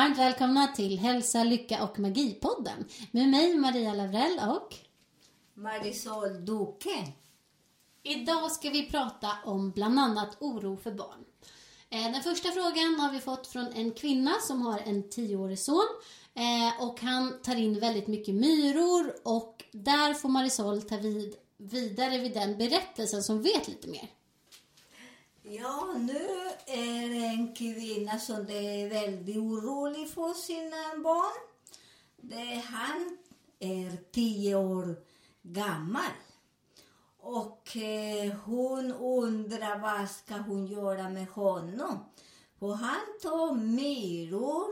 varmt välkomna till Hälsa, Lycka och Magipodden med mig Maria Lavrell och Marisol Duque. idag ska vi prata om bland annat oro för barn. Eh, Den första frågan har vi fått från en kvinna som har en tioårig son eh, och han tar in väldigt mycket myror och där får Marisol ta vid, vidare vid den berättelsen som vet lite mer. Ja, nu är det en kvinna som är väldigt orolig för sina barn. Det, han är tio år gammal. Och eh, hon undrar vad ska hon göra med honom. Och han tar myror,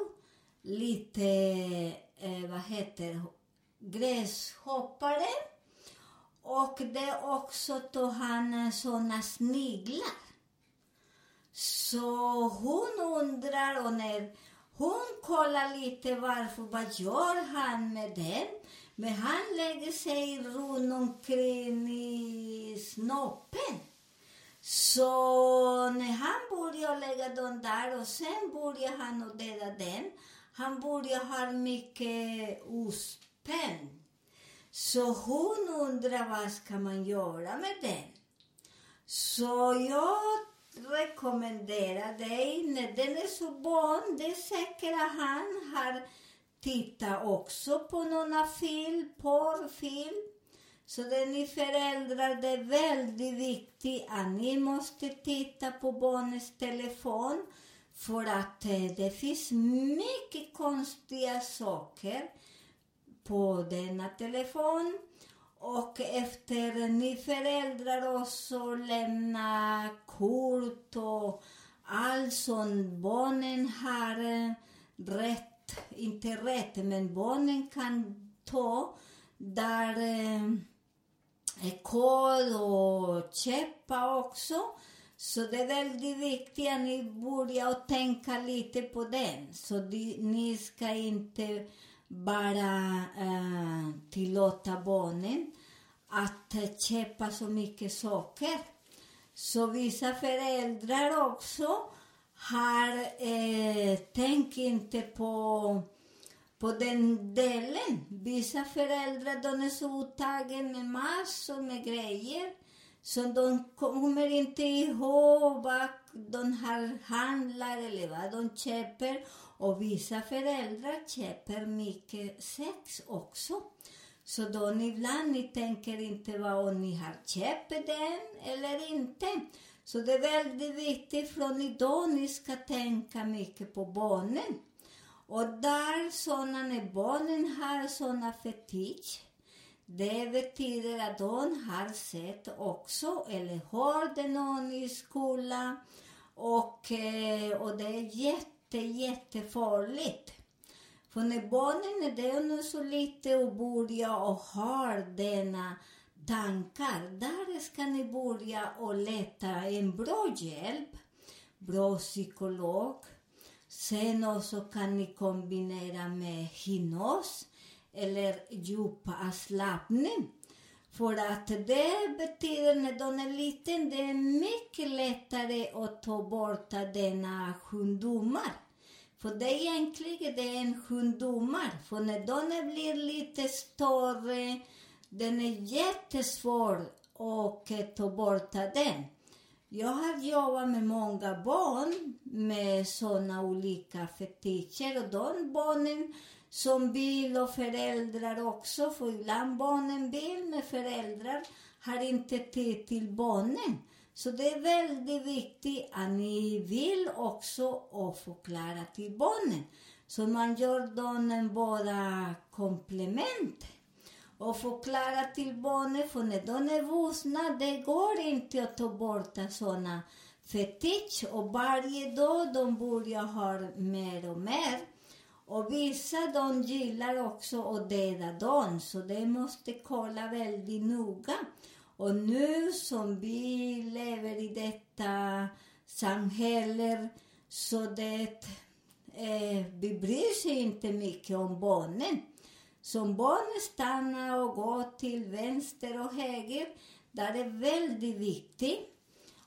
lite, eh, vad heter gräshoppare. Och det också tar han såna sniglar. Så hon undrar och när hon kollar lite varför, vad gör han med den? Men han lägger sig runt omkring i snoppen. Så när han börjar lägga den där och sen börjar han att dela den. Han börjar ha mycket ospänn. Så hon undrar vad ska man göra med den? Så jag rekommendera dig, när den är så barn, det är säkert att han har tittat också på några film, porrfilm. Så det är ni föräldrar, det är väldigt viktigt att ni måste titta på barnets telefon. För att eh, det finns mycket konstiga saker på denna telefon. Och efter ni föräldrar också lämna kort och allt som Barnen har eh, rätt, inte rätt, men barnen kan ta där eh, eh är kod och käppa också. Så det är väldigt viktigt att ni börjar att tänka lite på den. Så de, ni ska inte bara eh, tillåta barnen att köpa så mycket saker. Så vissa föräldrar också har eh, tänkt inte på, på den delen. Vissa föräldrar de är så upptagna med massor med grejer så de kommer inte ihåg vad de har handlar eller vad de köper. Och vissa föräldrar köper mycket sex också. Så då ni ibland ni tänker inte vad om ni har köpt den eller inte. Så det är väldigt viktigt från idag ni ska tänka mycket på barnen. Och där såna, när barnen har såna fetisch, det betyder att de har sett också, eller hörde någon i skolan. Och, eh, och det är jätte, jättefarligt. För när barnen är där nu så lite och börjar och har denna tankar, där ska ni börja och leta en bra hjälp, bra psykolog. Sen också kan ni kombinera med hypnos eller djup avslappning. För att det betyder när de är liten, det är mycket lättare att ta bort denna sjukdomar. För det är egentligen det är en sjukdomar. För när de blir lite större, den är jättesvår att eh, ta bort den. Jag har jobbat med många barn med sådana olika fetischer och de barnen som vill och föräldrar också, för ibland barnen vill men föräldrar har inte tid till barnen. Så det är väldigt viktigt att ni vill också och förklara till barnen. Så man gör dem bara komplement och förklara till barnen, för när de är vuxna, det går inte att ta bort sådana fetisch och varje dag de börjar ha mer och mer. Och vissa de gillar också att döda dem, så det måste kolla väldigt noga. Och nu som vi lever i detta samhälle så det, eh, vi bryr sig inte mycket om barnen. Som barnen stannar och går till vänster och höger, där är väldigt viktigt.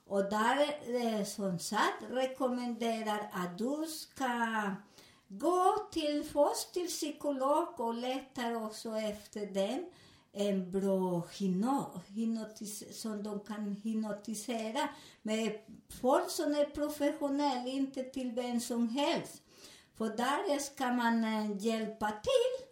Och där, eh, som sagt, rekommenderar att du ska gå till, först till psykolog och letar också efter den en bra hypnotis som de kan hypnotisera med folk som är professionella, inte till vem som helst. För där ska man eh, hjälpa till.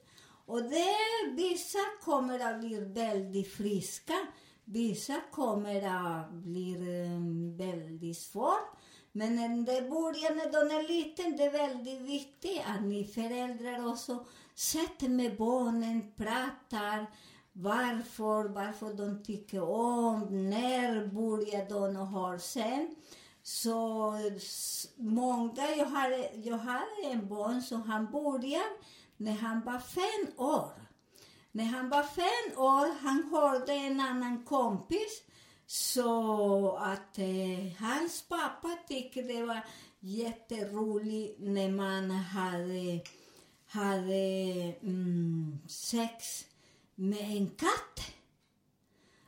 Och det, vissa kommer att bli väldigt friska, vissa kommer att bli eh, väldigt svårt. Men när det börjar när de är liten, det är väldigt viktigt att ni föräldrar också sätter med barnen, pratar varför, varför de tycker om, när börjar de och har sen. Så många, jag har, jag har en barn som han började när han var fem år. När han var fem år, han hörde en annan kompis så att eh, hans pappa tyckte det var jätteroligt när man hade, hade mm, sex med en katt.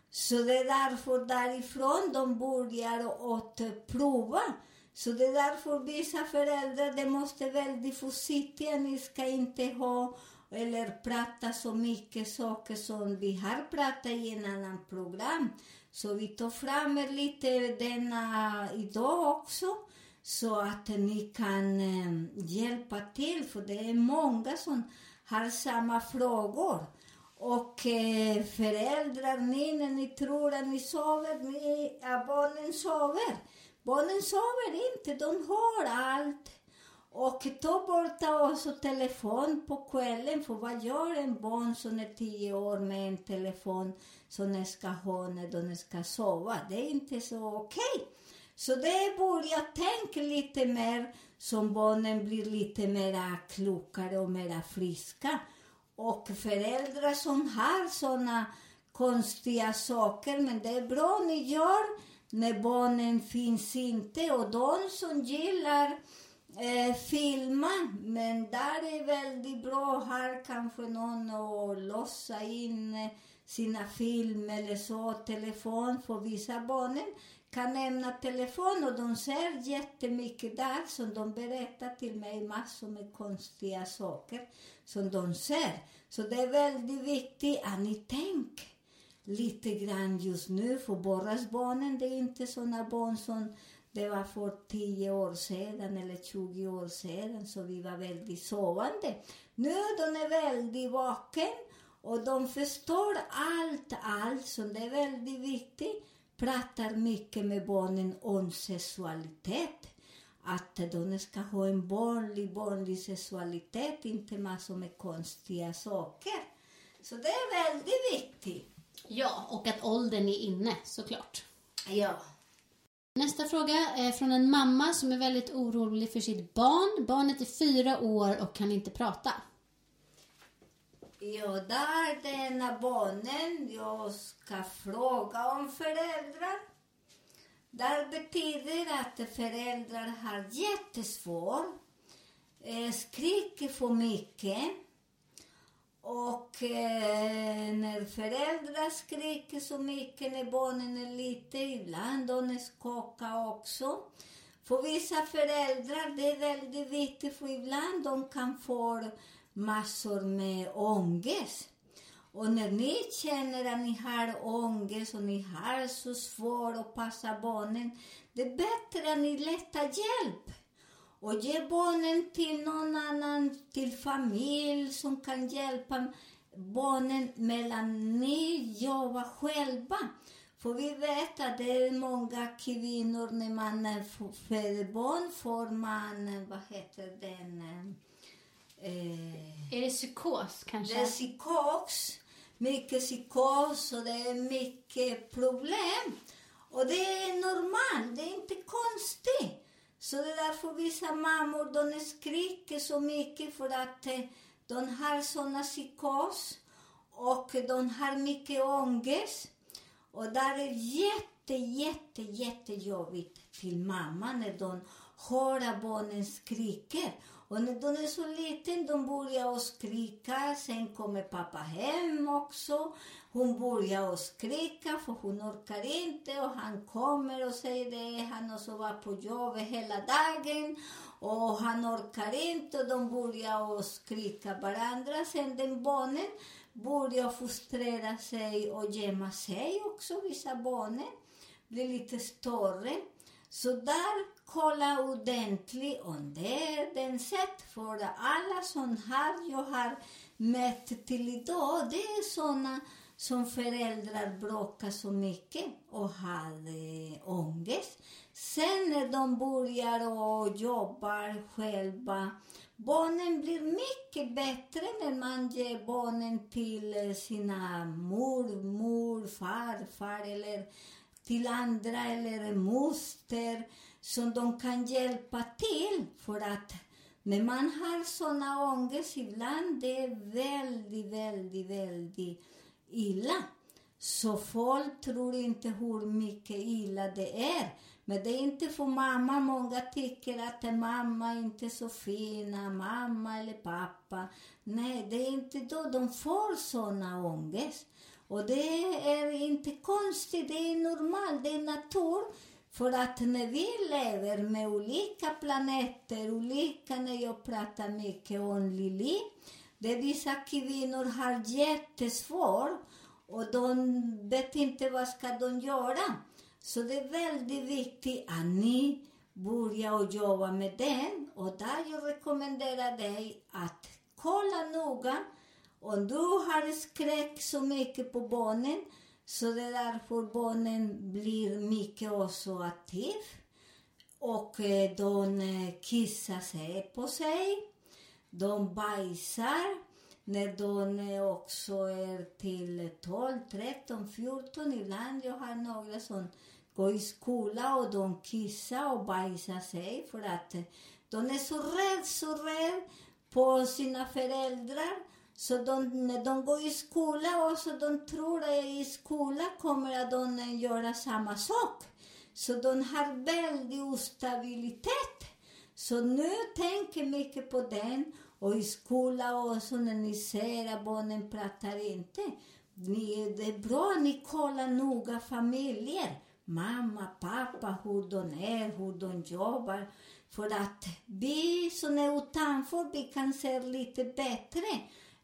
Så det är därför därifrån de börjar att prova. Så det är därför vissa föräldrar de måste vara väldigt försiktiga. Ni ska inte ha eller prata så mycket saker som vi har pratat i en annan program. Så vi tar fram lite denna idag också så att ni kan eh, hjälpa till, för det är många som har samma frågor. Och eh, föräldrar, ni när ni tror att ni sover, ni, ja, barnen sover. Barnen sover inte, de hör allt. Och ta bort också telefon på kvällen, för vad gör en barn som är tio år med en telefon som de ska ha när de ska sova? Det är inte så okej. Okay. Så det börjar tänka lite mer, som barnen blir lite mer klokare och mer friska. Och föräldrar som har såna konstiga saker, men det är bra ni gör när barnen finns inte. Och de som gillar eh, filma, men där är väldigt bra. Här kanske någon att låsa in eh, sina filmer eller så, telefon för vissa barnen kan nämna telefon och de ser jättemycket där som de berättar till mig massor med konstiga saker som de ser. Så det är väldigt viktigt att ni tänker lite grann just nu, för Borras barnen det är inte såna barn som det var för 10 år sedan eller 20 år sedan, så vi var väldigt sovande. Nu de är väldigt vaken och de förstår allt, allt, så det är väldigt viktigt. Pratar mycket med barnen om sexualitet. att de ska ha en vanlig, vanlig sexualitet, inte massor med konstiga saker. Så det är väldigt viktigt. Ja, och att åldern är inne såklart. Ja. Nästa fråga är från en mamma som är väldigt orolig för sitt barn. Barnet är fyra år och kan inte prata. Ja, där denna barnen jag ska fråga om föräldrar. Det betyder att föräldrar har jättesvårt, eh, skriker för mycket. Och eh, när föräldrar skriker så mycket när barnen är lite, ibland de skakar också. För vissa föräldrar det är väldigt viktigt, för ibland de kan få massor med ångest. Och när ni känner att ni har ångest och ni har så svårt att passa barnen, det är bättre att ni letar hjälp. Och ge barnen till någon annan, till familj som kan hjälpa barnen medan ni jobbar själva. För vi vet att det är många kvinnor, när man föder barn får man, vad heter den, eh, Är det psykos kanske? det är psykos, mycket psykos och det är mycket problem. Och det är normalt, det är inte konstigt. Så det är därför vissa mammor de skriker så mycket för att eh, de har såna psykos och de har mycket ångest. Och där är jätte, jätte, jättejobbigt till mamma när de höra barnen skriker. Och när de är så liten, de börjar att skrika. Sen kommer pappa hem också. Hon börjar att skrika för hon orkar inte. Och han kommer och säger det. Han har varit på jobbet hela dagen. Och han orkar inte. Och de börjar att skrika varandra. Sen den barnen börjar frustrera sig och gömma sig också, vissa barnen. Blir lite större. Så där, kolla ordentligt om det är den sätt. För alla som har, jag har mött till idag, det är såna som föräldrar bråkar så mycket och har eh, ångest. Sen när de börjar och jobbar själva, barnen blir mycket bättre när man ger barnen till eh, sina mormor, farfar eller till andra eller moster som de kan hjälpa till för att när man har såna ångest ibland det är väldigt, väldigt, väldigt illa. Så folk tror inte hur mycket illa det är. Men det är inte för mamma. Många tycker att mamma inte är så fina, mamma eller pappa. Nej, det är inte då de får såna ångest. Och det är inte konstigt, det är normalt, det är natur. För att när vi lever med olika planeter, olika när jag pratar mycket om Lili, det vissa kvinnor har jättesvårt och de vet inte vad ska de göra. Så det är väldigt viktigt att ni börjar och jobba med den. Och där jag rekommenderar dig att kolla noga om du har skräck så mycket på barnen så det är därför barnen blir mycket också aktiv. Och eh, de eh, kissar sig på sig. De bajsar när de eh, också är till 12, 13, 14. Ibland jag har några som går i skola och de kissar och bajsar sig för att de är så rädda, så rädda på sina föräldrar. Så de, när de går i skola och så de tror att i skola kommer att de göra samma sak. Så de har väldigt ostabilitet. Så nu tänker mycket på den. Och i skola och så när ni ser att barnen pratar inte. Ni, det är bra att ni kollar noga familjer. Mamma, pappa, hur de är, hur de jobbar. För att vi som är utanför, vi kan se lite bättre.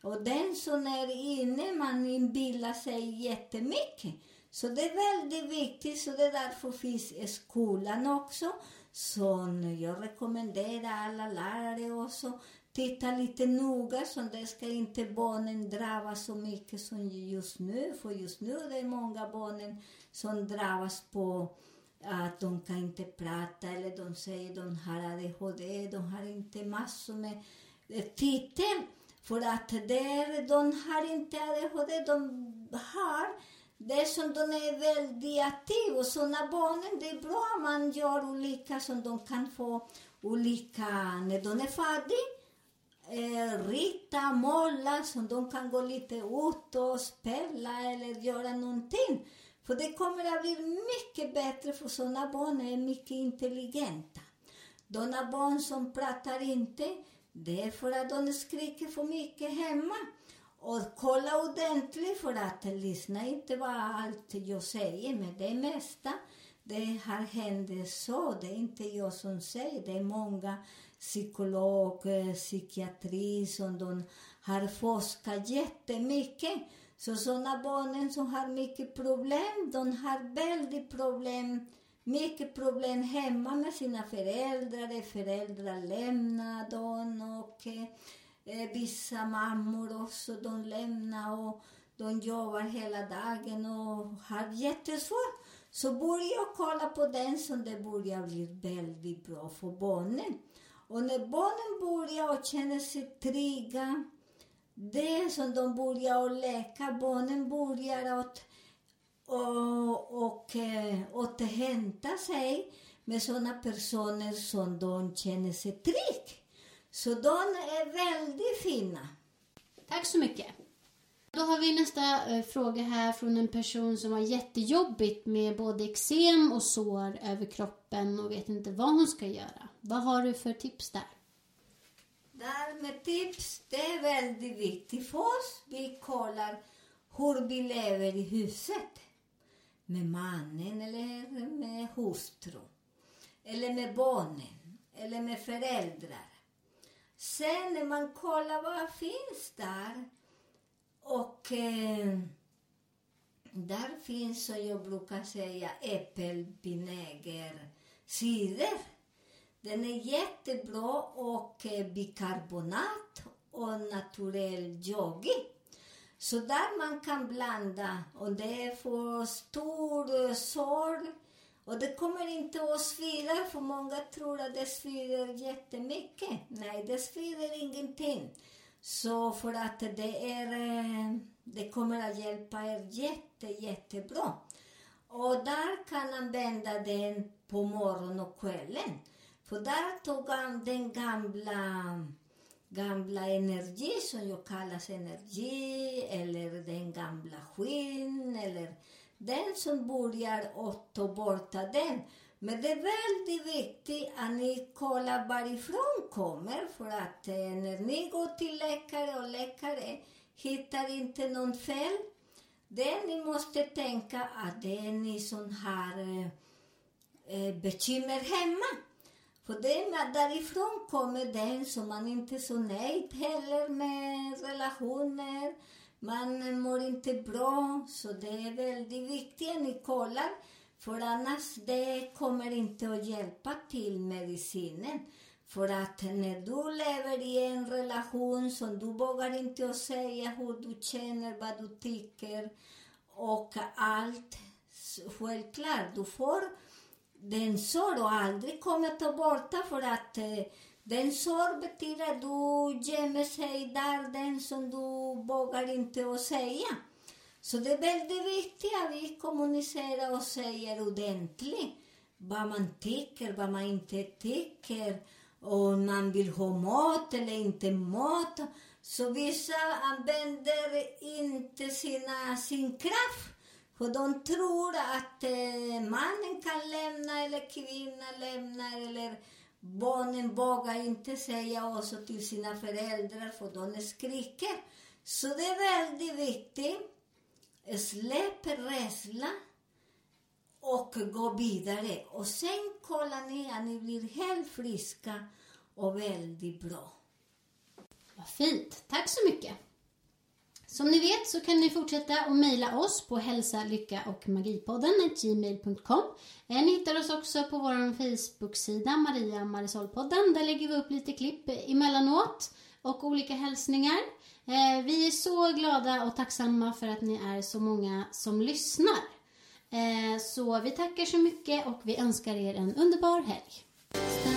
Och den som är inne, man inbillar sig jättemycket. Så det är väldigt viktigt, så det är därför finns i skolan också. Så jag rekommenderar alla lärare också titta lite noga så det ska inte barnen drabbas så mycket som just nu. För just nu är det många barnen som drabbas på att de kan inte prata eller de säger de har ADHD, de har inte massor med titel. För att där, de har inte ADHD, de har det som de är väldigt aktiva. Och sådana barnen, det är bra man gör olika som de kan få olika när de är färdiga eh, rita, måla, så de kan gå lite ut och spela eller göra någonting. För det kommer att bli mycket bättre för sådana barn är mycket intelligenta. Sådana barn som pratar inte, det är för att de skriker för mycket hemma. Och kolla ordentligt för att lyssna inte vad allt jag säger, men det mesta det har hänt så. Det är inte jag som säger, det är många psykologer, psykiatri som de har forskat jättemycket. Så sådana barnen som har mycket problem, de har väldigt problem, mycket problem hemma med sina föräldrar. Föräldrar lämnar dem och eh, eh, vissa mammor också, de lämnar och de jobbar hela dagen och har jättesvårt. Så börja jag kolla på den som det börjar bli väldigt bra för barnen. Och när barnen börjar och känner sig trygga, det som de börjar att leka, barnen börjar att och, och eh, återhämta sig med sådana personer som de känner sig trygga. Så de är väldigt fina. Tack så mycket. Då har vi nästa eh, fråga här från en person som har jättejobbigt med både eksem och sår över kroppen och vet inte vad hon ska göra. Vad har du för tips där? Där med tips, det är väldigt viktigt för oss. Vi kollar hur vi lever i huset. Med mannen eller med hustru. Eller med barnen. Eller med föräldrar. Sen när man kollar vad finns där. Och eh, där finns, som jag brukar säga, äppelvinäger, cider. Den är jättebra och eh, bikarbonat och naturell yogi. Så där man kan blanda och det är för stor eh, sorg sår och det kommer inte att svida för många tror att det svider jättemycket. Nej, det svider ingenting. Så för att det är, eh, det kommer att hjälpa er jätte, jättebra. Och där kan använda den på morgonen och kvällen. För där tog han den gamla, gamla energi som jag kallas energi, eller den gamla skinn, eller den som börjar att ta bort den. Men det är väldigt viktigt att ni kollar varifrån kommer, för att eh, när ni går till läkare och läkare hittar inte någon fel, det ni måste tänka att det är ni som har eh bekymmer hemma. För det därifrån kommer den som man inte är så nöjd heller med relationer. Man mår inte bra, så det är väldigt viktigt att ni kollar. För annars det kommer inte att hjälpa till medicinen. För att när du lever i en relation som du vågar inte att säga hur du känner, vad du tycker och allt. Självklart, du får den sår och aldrig kommer ta bort för att eh, den sår betyder att du gömmer sig där, den som du vågar inte att säga. Så det är väldigt viktigt att vi kommunicerar och säger ordentligt vad man tycker, vad man inte tycker, om man vill ha mat eller inte mat. Så vissa använder inte sina, sin kraft för de tror att eh, mannen kan lämna eller kvinnan lämnar eller barnen vågar inte säga också till sina föräldrar för de skriker. Så det är väldigt viktigt. Släpp rädslan och gå vidare. Och sen kollar ni att ni blir helt friska och väldigt bra. Vad fint. Tack så mycket. Som ni vet så kan ni fortsätta att mejla oss på hälsa, lycka och magipodden gmail.com. Eh, ni hittar oss också på vår Facebook-sida Maria Marisolpodden. Där lägger vi upp lite klipp emellanåt och olika hälsningar. Eh, vi är så glada och tacksamma för att ni är så många som lyssnar. Eh, så vi tackar så mycket och vi önskar er en underbar helg.